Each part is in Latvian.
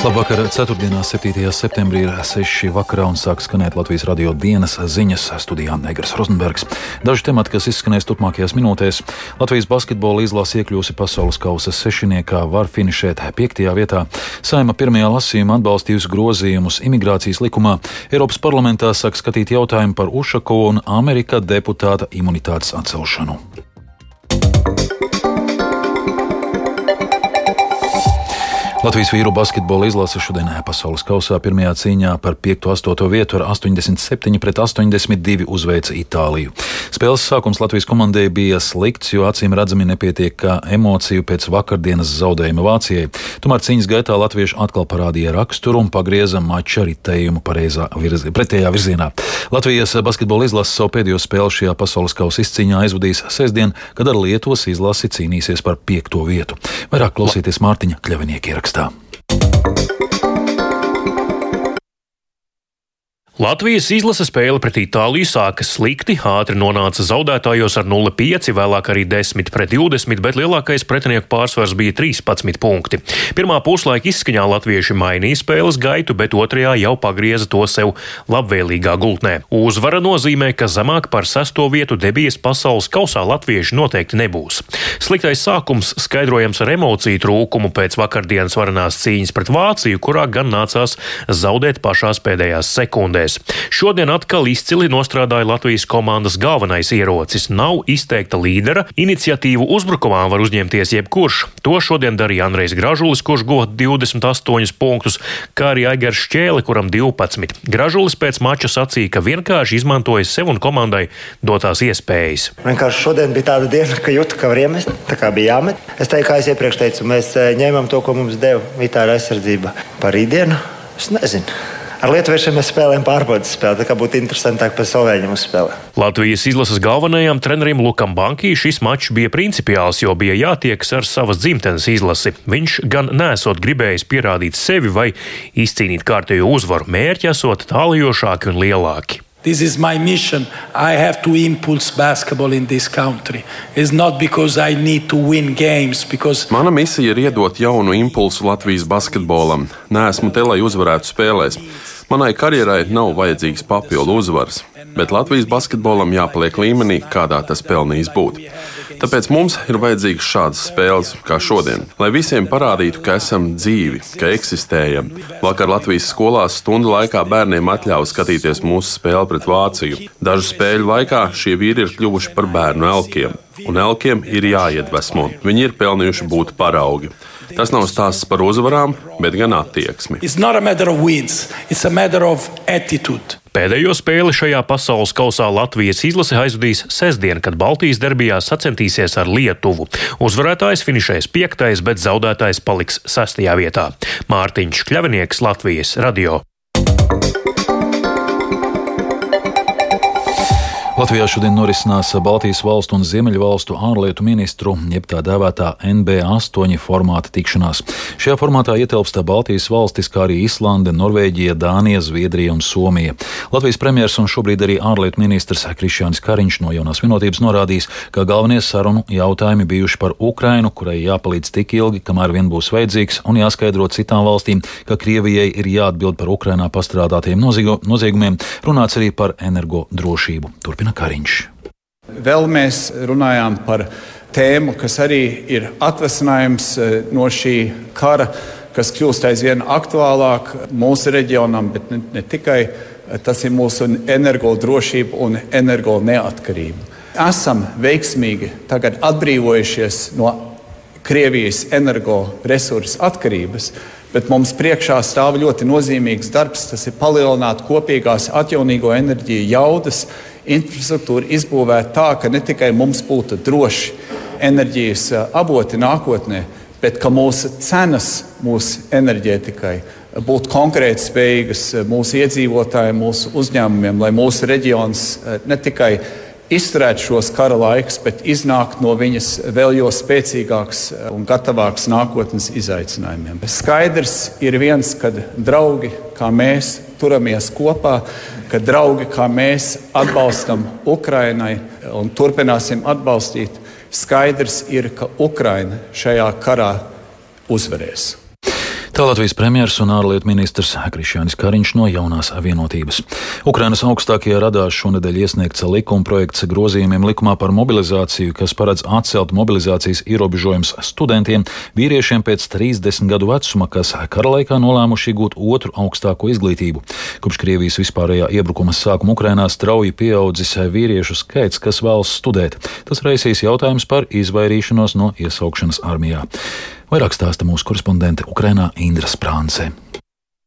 Labvakar, 4. 7. septembrī ir 6. vakarā un sāk skanēt Latvijas radio dienas ziņas studijā Negras Rozenbergs. Daži temati, kas izskanēs turpmākajās minūtēs. Latvijas basketbola izlase iekļūsi pasaules kausa sešiniekā, var finišēt 5. vietā. Saima pirmajā lasījumā atbalstījusi grozījumus imigrācijas likumā. Eiropas parlamentā sāk skatīt jautājumu par Ušakovu un Amerika deputāta imunitātes atcelšanu. Latvijas vīru basketbola izlase šodien pasaules kausā pirmajā cīņā par 5-8 vietu ar 87 pret 82 uzveica Itāliju. Spēles sākums Latvijas komandai bija slikts, jo acīm redzami nepietiek emociju pēc vakardienas zaudējuma Vācijai. Tomēr cīņas gaitā latvieši atkal parādīja raksturu un pagrieza mača ritējumu virzi, pretējā virzienā. Latvijas basketbola izlase savu pēdējo spēli šajā pasaules kausa izcīņā aizvadīs sestdien, kad ar Lietuvas izlasi cīnīsies par piekto vietu. Vairāk klausieties Mārtiņa Kļavinieka ierakstā ierakstā. Latvijas izlases spēle pret Itāliju sākas slikti, ātri nonāca zaudētājos ar 0,5, vēlāk arī 10 pret 20, bet lielākais pretinieku pārsvars bija 13 punkti. Pirmā puslaika izskaņā latvieši mainīja spēles gaitu, bet otrajā jau pagrieza to sev labvēlīgā gultnē. Uzvara nozīmē, ka zemāk par sesto vietu debijas pasaules kausā latvieši noteikti nebūs. Sliktais sākums skaidrojams ar emociju trūkumu pēc vakardienas varanās cīņas pret Vāciju, kurā gan nācās zaudēt pašās pēdējās sekundēs spēlēs. Šodien atkal izcili nostrādāja Latvijas komandas galvenais ierocis. Nav izteikta līdera, iniciatīvu uzbrukumā var uzņemties jebkurš. To šodien darīja Andrejs Gražulis, kurš guva 28 punktus, kā arī Aigars Šķēle, kuram 12. Gražulis pēc mača sacīja, ka vienkārši izmantoja sev un komandai dotās iespējas. Vienkārši šodien bija tāda diena, ka jūtu, ka var iemest, tā kā bija jāmet. Es teiktu, kā es iepriekš teicu, mēs eh, ņēmām to, ko mums deva vitāra aizsardzība par rītdienu. Es nezinu. Ar Lietuviešiem mēs spēlējam pārbaudas spēli. Tā kā būtu interesantāk par Slovēņiem uzspēlēt. Latvijas izlases galvenajam trenerim Lukam Bankī šis mačs bija principiāls, jo bija jātiekas ar savas dzimtenes izlasi. Viņš gan nesot gribējis pierādīt sevi vai izcīnīt kārtējo uzvaru, mērķi esot tālajošāki un lielāki. This is my mission. I have to impulse basketball in this country. It's not because I need to win games. Because... Mana misija ir iedot jaunu impulsu Latvijas basketbolam. Nē, esmu te, lai uzvarētu spēlēs. Manai karjerai nav vajadzīgs papildu uzvaras, bet Latvijas basketbolam jāpaliek līmenī, kādā tas pelnījis būt. Tāpēc mums ir vajadzīgas šādas spēles kā šodien, lai visiem parādītu, ka esam dzīvi, ka eksistējam. Vakar Latvijas skolās stundu laikā bērniem atļāva skatīties mūsu spēli pret Vāciju. Dažu spēļu laikā šie vīri ir kļuvuši par bērnu elkiem, un elkiem ir jāiedvesmo. Viņi ir pelnījuši būt paraugi. Tas nav stāsts par uzvarām, bet gan attieksmi. Pēdējo spēli šajā pasaules kausā Latvijas izlase aizvadīs sestdien, kad Baltijas derbijā sacensties ar Lietuvu. Uzvarētājs finišēs piektais, bet zaudētājs paliks sestajā vietā. Mārtiņš Kļavinieks, Latvijas radio. Latvijā šodien norisinās Baltijas valstu un Ziemeļu valstu ārlietu ministru, jeb tā dēvētā NB8 formāta tikšanās. Šajā formātā ietilpst Baltijas valstis, kā arī Islande, Norvēģija, Dānija, Zviedrija un Somija. Latvijas premjers un šobrīd arī ārlietu ministrs Krišjānis Kariņš no jaunās vienotības norādījis, ka galvenie sarunu jautājumi bijuši par Ukrainu, kurai jāpalīdz tik ilgi, kamēr vien būs vajadzīgs, un jāskaidro citām valstīm, ka Krievijai ir jāatbild par Ukrainā pastrādātiem noziegumiem, runāts arī par energodrošību. Turpināt Jāna Kariņš. Vēl mēs runājām par tēmu, kas arī ir atvesinājums eh, no šī kara, kas kļūst aizvien aktuālāk mūsu reģionam, bet ne, ne tikai. Tas ir mūsu energodrošība un energo neatkarība. Esam veiksmīgi atbrīvojušies no Krievijas energoresursu atkarības, bet mums priekšā stāv ļoti nozīmīgs darbs. Tas ir palielināt kopīgās atjaunīgo enerģiju jaudas, infrastruktūru izbūvēt tā, ka ne tikai mums būtu droši enerģijas avoti nākotnē, bet ka mūsu cenas mūsu enerģētikai būtu konkurētspējīgas mūsu iedzīvotājiem, mūsu uzņēmumiem, lai mūsu reģions ne tikai izturēt šos kara laikus, bet iznākt no viņas vēl jo spēcīgāks un gatavāks nākotnes izaicinājumiem. Skaidrs ir viens, ka draugi kā mēs turamies kopā, ka draugi kā mēs atbalstam Ukrainai un turpināsim atbalstīt. Skaidrs ir, ka Ukraina šajā karā uzvarēs. Tā Latvijas premjeras un ārlietu ministrs Krišjānis Kariņš no jaunās vienotības. Ukrainas augstākajā radā šonadēļ iesniegts likuma projekts grozījumiem likumā par mobilizāciju, kas paredz atcelt mobilizācijas ierobežojums studentiem, vīriešiem pēc 30 gadu vecuma, kas kara laikā nolēmuši iegūt otru augstāko izglītību. Kopš Krievijas vispārējā iebrukuma sākuma Ukrainā strauji pieaudzis vīriešu skaits, kas vēlas studēt. Tas raisīs jautājums par izvairīšanos no iesaukšanas armijā. Vairāk stāsta mūsu korespondente Ukrainā Indra Sprānce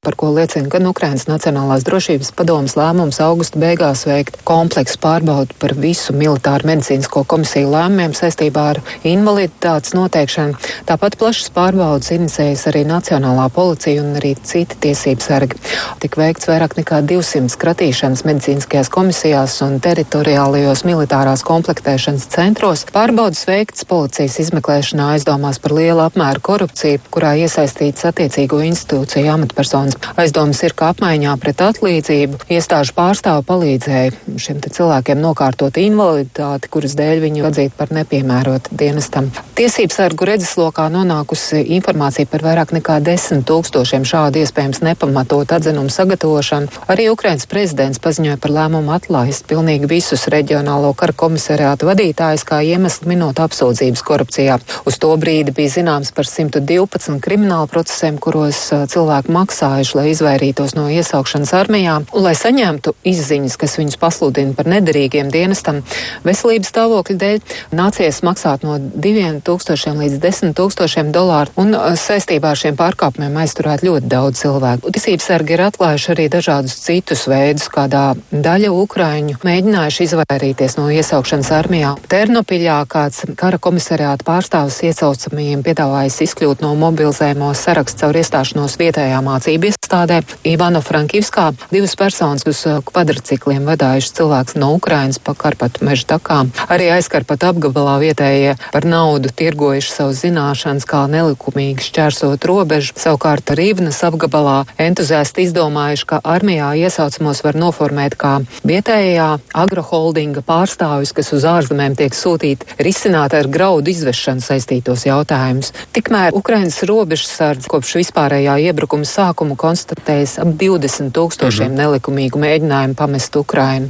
par ko liecina gan Ukrainas Nacionālās drošības padomas lēmums augusta beigās veikt kompleksu pārbaudu par visu militāru medicīnisko komisiju lēmumiem saistībā ar invaliditātes noteikšanu. Tāpat plašas pārbaudas inicējas arī Nacionālā policija un arī citi tiesības sargi. Tik veikts vairāk nekā 200 skatīšanas medicīniskajās komisijās un teritoriālajos militārās komplektēšanas centros. Pārbaudas veikts policijas izmeklēšanā aizdomās par lielu apmēru korupciju, kurā iesaistīts attiecīgo institūciju amatpersonas personas. Aizdomas ir, ka apmaiņā pret atlīdzību iestāžu pārstāvu palīdzēja šiem cilvēkiem nokārtot invaliditāti, kuras dēļ viņu atzīt par nepiemērotu dienestam. Tiesības sargu redzeslokā nonākusi informācija par vairāk nekā desmit tūkstošiem šādu iespējams nepamatot atzinumu sagatavošanu. Arī Ukrainas prezidents paziņoja par lēmumu atlaist pilnīgi visus reģionālo kara komisariātu vadītājus kā iemeslu minot apsūdzības korupcijā. Uz to brīdi bija zināms par 112 kriminālu procesiem, kuros cilvēki maksāja strādājuši, lai izvairītos no iesaukšanas armijā un lai saņemtu izziņas, kas viņus pasludina par nederīgiem dienestam. Veselības stāvokļa dēļ nācies maksāt no 2000 līdz 10 tūkstošiem dolāru un uh, saistībā ar šiem pārkāpumiem aizturēt ļoti daudz cilvēku. Tiesības sargi ir atklājuši arī dažādus citus veidus, kādā daļa Ukraiņu mēģinājuši izvairīties no iesaukšanas armijā. Ternopiļā kāds kara komisariāta pārstāvis iesaucamajiem piedāvājis izkļūt no mobilizējumu sarakstu caur iestāšanos vietējā mācību iestādē. Ivano Frankivskā divas personas uz uh, kvadricikliem vadājuši cilvēks no Ukrainas pa Karpatu meža takām. Arī aizkarpat apgabalā vietējie par naudu tirgojuši savus zināšanas, kā nelikumīgi šķērsot robežu. Savukārt Rīvnas apgabalā entuziasti izdomājuši, ka armijā iesaucamos var noformēt kā vietējā agroholdinga pārstāvis, kas uz ārzemēm tiek sūtīti risināt ar graudu izvešanu saistītos jautājumus. Tikmēr Ukrainas robežsardze kopš vispārējā iebrukuma sākuma konstatējis ap 20 tūkstošiem mm -hmm. nelikumīgu mēģinājumu pamest Ukrainu.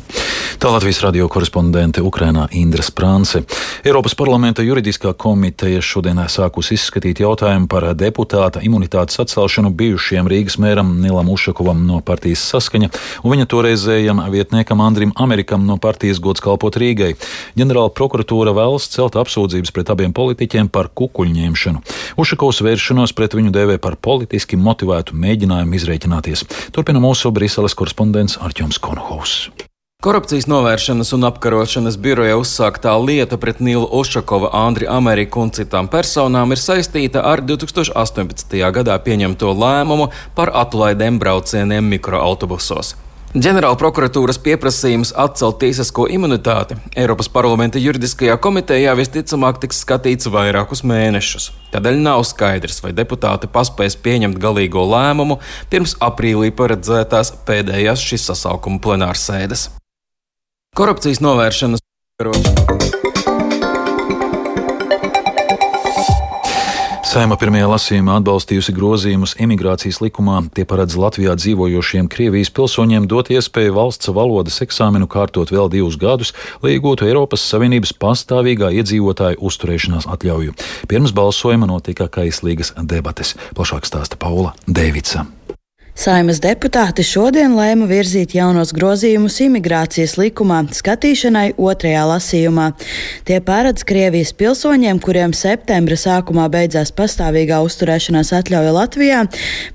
Tā Latvijas radio korespondente Ukrainā Indra Sprānce. Eiropas parlamenta juridiskā komiteja šodien sākus izskatīt jautājumu par deputāta imunitātes atcelšanu bijušajam Rīgas mēram Nilam Ušakovam no partijas saskaņa un viņa toreizējam vietniekam Andrim Amerikam no partijas gods kalpot Rīgai. Ģenerāla prokuratūra vēlas celt apsūdzības pret abiem politiķiem par kukuļņemšanu. Ušakovs vēršanos pret viņu dēvē par politiski motivētu mēģinājumu izreikināties. Turpina mūsu Briseles korespondents Arķoms Konohovs. Korupcijas novēršanas un apkarošanas biroja uzsāktā lieta pret Nilu Ušakova, Andri Ameriku un citām personām ir saistīta ar 2018. gadā pieņemto lēmumu par atlaidēm braucieniem mikroautobusos. Ģenerāla prokuratūras pieprasījums atcelt tiesisko imunitāti Eiropas parlamenta juridiskajā komitejā visticamāk tiks skatīts vairākus mēnešus. Tādēļ nav skaidrs, vai deputāti paspēs pieņemt galīgo lēmumu pirms aprīlī paredzētās pēdējās šīs sasaukuma plenārsēdes. Korupcijas novēršanas Saima pirmajā lasījumā atbalstījusi grozījumus imigrācijas likumā. Tie paredz Latvijā dzīvojošiem Krievijas pilsoņiem dot iespēju valsts valodas eksāmenu kārtot vēl divus gadus, lai iegūtu Eiropas Savienības pastāvīgā iedzīvotāju uzturēšanās atļauju. Pirms balsojuma notika kaislīgas debates. Plašāk stāsta Paula Dēvica. Saimas deputāti šodien lēma virzīt jaunos grozījumus imigrācijas likumā skatīšanai otrajā lasījumā. Tie paredz Krievijas pilsoņiem, kuriem septembra sākumā beidzās pastāvīgā uzturēšanās atļauja Latvijā,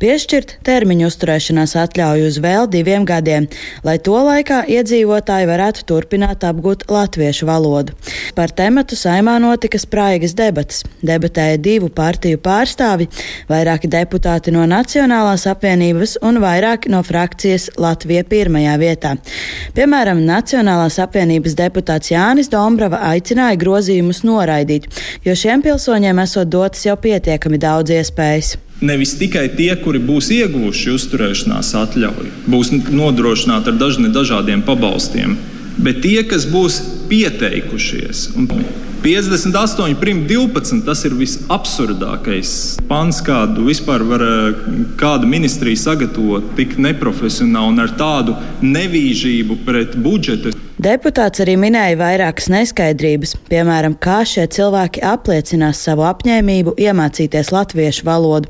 piešķirt termiņu uzturēšanās atļauju uz vēl diviem gadiem, lai to laikā iedzīvotāji varētu turpināt apgūt latviešu valodu. Par tematu saimā notika spraigas debatas. Debatēja divu partiju pārstāvi, vairāki deputāti no Nacionālās apvienības balsis un vairāki no frakcijas Latvija pirmajā vietā. Piemēram, Nacionālās apvienības deputāts Jānis Dombrava aicināja grozījumus noraidīt, jo šiem pilsoņiem esot dotas jau pietiekami daudz iespējas. Nevis tikai tie, kuri būs ieguvuši uzturēšanās atļauju, būs nodrošināti ar dažādiem pabalstiem, bet tie, kas būs pieteikušies un 58 prim 12. Tas ir visabsurdākais pants, kādu vispār var kāda ministrija sagatavot tik neprofesionāli un ar tādu nevīžību pret budžetu. Deputāts arī minēja vairākas neskaidrības, piemēram, kā šie cilvēki apliecinās savu apņēmību iemācīties latviešu valodu.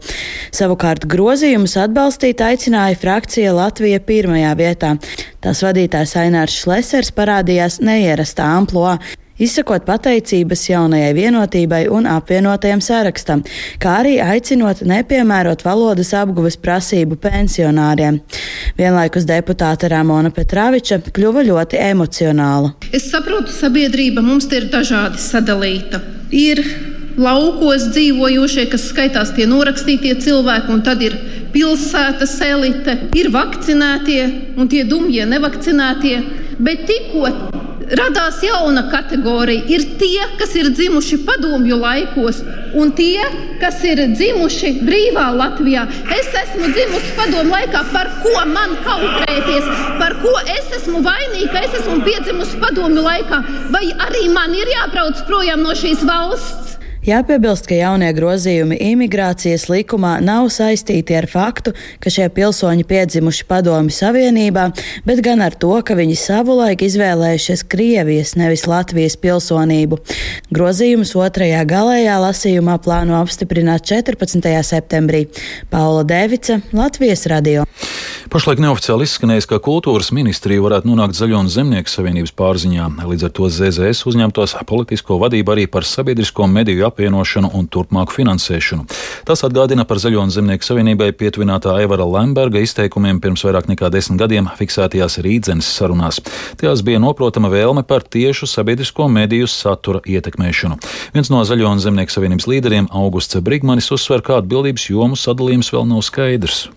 Savukārt grozījumus atbalstīt aicināja frakcija Latvija pirmajā vietā. Tās vadītājs Ainārs Šlesers parādījās neierastā amploā izsakot pateicības jaunajai vienotībai un apvienotajam sarakstam, kā arī aicinot nepiemērot valodas apguves prasību pensionāriem. Vienlaikus deputāte Ramona Petraviča kļuva ļoti emocionāla. Es saprotu, sabiedrība mums ir dažādi sadalīta. Ir laukos dzīvojošie, kas skaitās tie norakstītie cilvēki, un tad ir pilsētas elite, ir vakcinētie un tie dumjie nevakcinētie. Bet tikko radās jauna kategorija. Ir tie, kas ir dzimuši padomju laikos, un tie, kas ir dzimuši brīvā Latvijā. Es esmu dzimusi padomju laikā, par ko man kautrēties, par ko es esmu vainīga, es esmu piedzimusi padomju laikā, vai arī man ir jābrauc projām no šīs valsts. Jāpiebilst, ka jaunie grozījumi imigrācijas likumā nav saistīti ar faktu, ka šie pilsoņi piedzimuši Padomju Savienībā, bet gan ar to, ka viņi savulaik izvēlējušies Krievijas, nevis Latvijas pilsonību. Grozījumus otrajā galējā lasījumā plāno apstiprināt 14. septembrī. Paula Devica, Latvijas radio. Pašlaik neoficiāli izskanējis, ka kultūras ministrija varētu nonākt Zaļo un Zemnieku savienības pārziņā. Līdz ar to ZZS uzņemtos politisko vadību arī par sabiedrisko mediju apvienošanu un turpmāku finansēšanu. Tas atgādina par Zaļo un Zemnieku savienībai pietuvinātā Aivara Lemberga izteikumiem pirms vairāk nekā desmit gadiem fiksētajās rīdzenes sarunās. Tajās bija noprotama vēlme par tiešu sabiedrisko mediju satura ietekmēšanu. Viens no Zaļo un Zemnieku savienības līderiem, Augusts Brigmanis, uzsver, ka atbildības jomu sadalījums vēl nav skaidrs.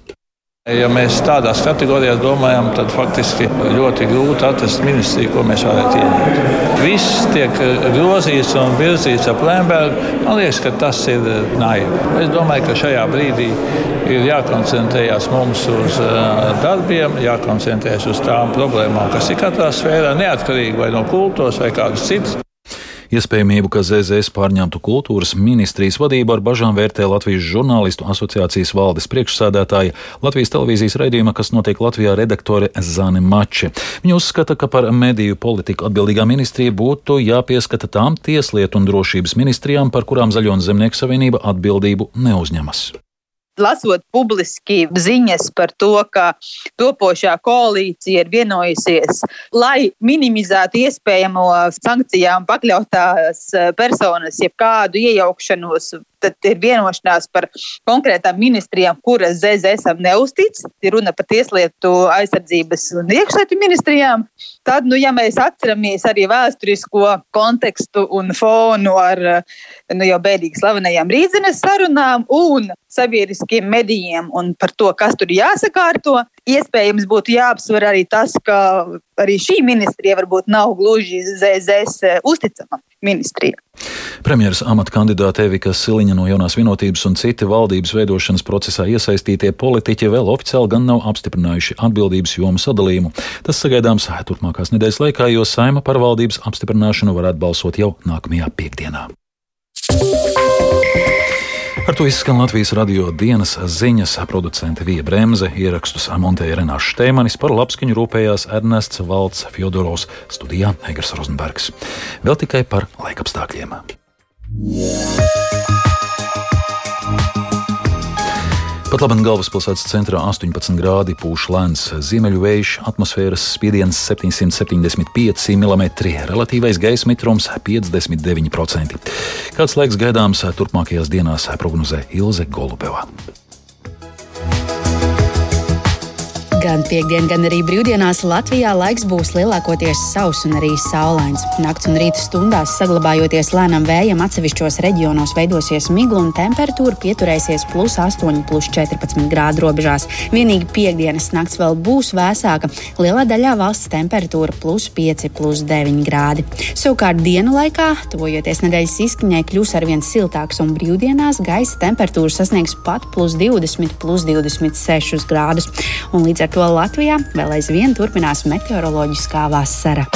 Ja mēs tādās kategorijās domājam, tad faktiski ļoti grūti atrast ministriju, ko mēs varētu ieņemt. Viss tiek grozīts un virzīts ap Lembergu. Man liekas, ka tas ir naivi. Es domāju, ka šajā brīdī ir jākoncentrējas mums uz darbiem, jākoncentrējas uz tām problēmām, kas ir katrā sfērā, neatkarīgi vai no kultūras vai kādas citas. Iespējamību, ka ZZS pārņemtu kultūras ministrijas vadību ar bažām vērtē Latvijas žurnālistu asociācijas valdes priekšsēdētāja Latvijas televīzijas raidījuma, kas notiek Latvijā redaktore Zane Mači. Viņa uzskata, ka par mediju politiku atbildīgā ministrija būtu jāpieskata tām tieslietu un drošības ministrijām, par kurām Zaļo un Zemnieku savienība atbildību neuzņemas lasot publiski ziņas par to, ka topošā koalīcija ir vienojusies, lai minimizētu iespējamo sankcijām pakļautās eh, personas, jebkādu iejaukšanos tad ir vienošanās par konkrētām ministrijām, kuras ZZSam neuztic. Ir runa par tieslietu, aizsardzības un iekšlietu ministrijām. Tad, nu, ja mēs atceramies arī vēsturisko kontekstu un fonu ar nu, jau bēdīgi slavenajām rīzines sarunām un sabiedriskiem medijiem un par to, kas tur jāsakārto, iespējams būtu jāapsver arī tas, ka arī šī ministrija varbūt nav gluži ZZS uzticama ministrija. Premjeras amata kandidāte Evika Siliņa no jaunās vienotības un citi valdības veidošanas procesā iesaistītie politiķi vēl oficiāli gan nav apstiprinājuši atbildības jomu sadalījumu. Tas sagaidāms turpmākās nedēļas laikā, jo saima par valdības apstiprināšanu varētu balsot jau nākamajā piekdienā. Ar to izskan Latvijas radio dienas ziņas. Producente Vija Bremse ierakstus montēja Renāšu Štēmanis par labskaņu rūpējās Ernests Valds Fjodorovs studijā Egers Rozenbergs. Vēl tikai par laikapstākļiem. Yeah. Pat labi galvaspilsētas centrā 18 grādi pūš lēns ziemeļu vējš, atmosfēras spiediens 775 mm, relatīvais gaisa mitrums 59%. Kāds laiks gaidāms turpmākajās dienās prognozē Ilze Golubeva. Gan piekdien, gan arī brīvdienās Latvijā laiks būs lielākoties sauss un arī saulains. Nakts un rīta stundās saglabājoties lēnam vējam, atsevišķos reģionos veidosies migla un temperatūra pieturēsies plus 8, plus 14 grādu robežās. Vienīgi piekdienas nakts vēl būs vēsāka. Lielā daļā valsts temperatūra plus 5, plus 9 grādi. Savukārt dienu laikā, tuvojoties nedēļas izskaņai, kļūs arvien siltāks un brīvdienās gaisa temperatūra sasniegs pat plus 20, plus 26 grādus. Un līdz ar to Latvijā vēl aizvien turpinās meteoroloģiskā vasara.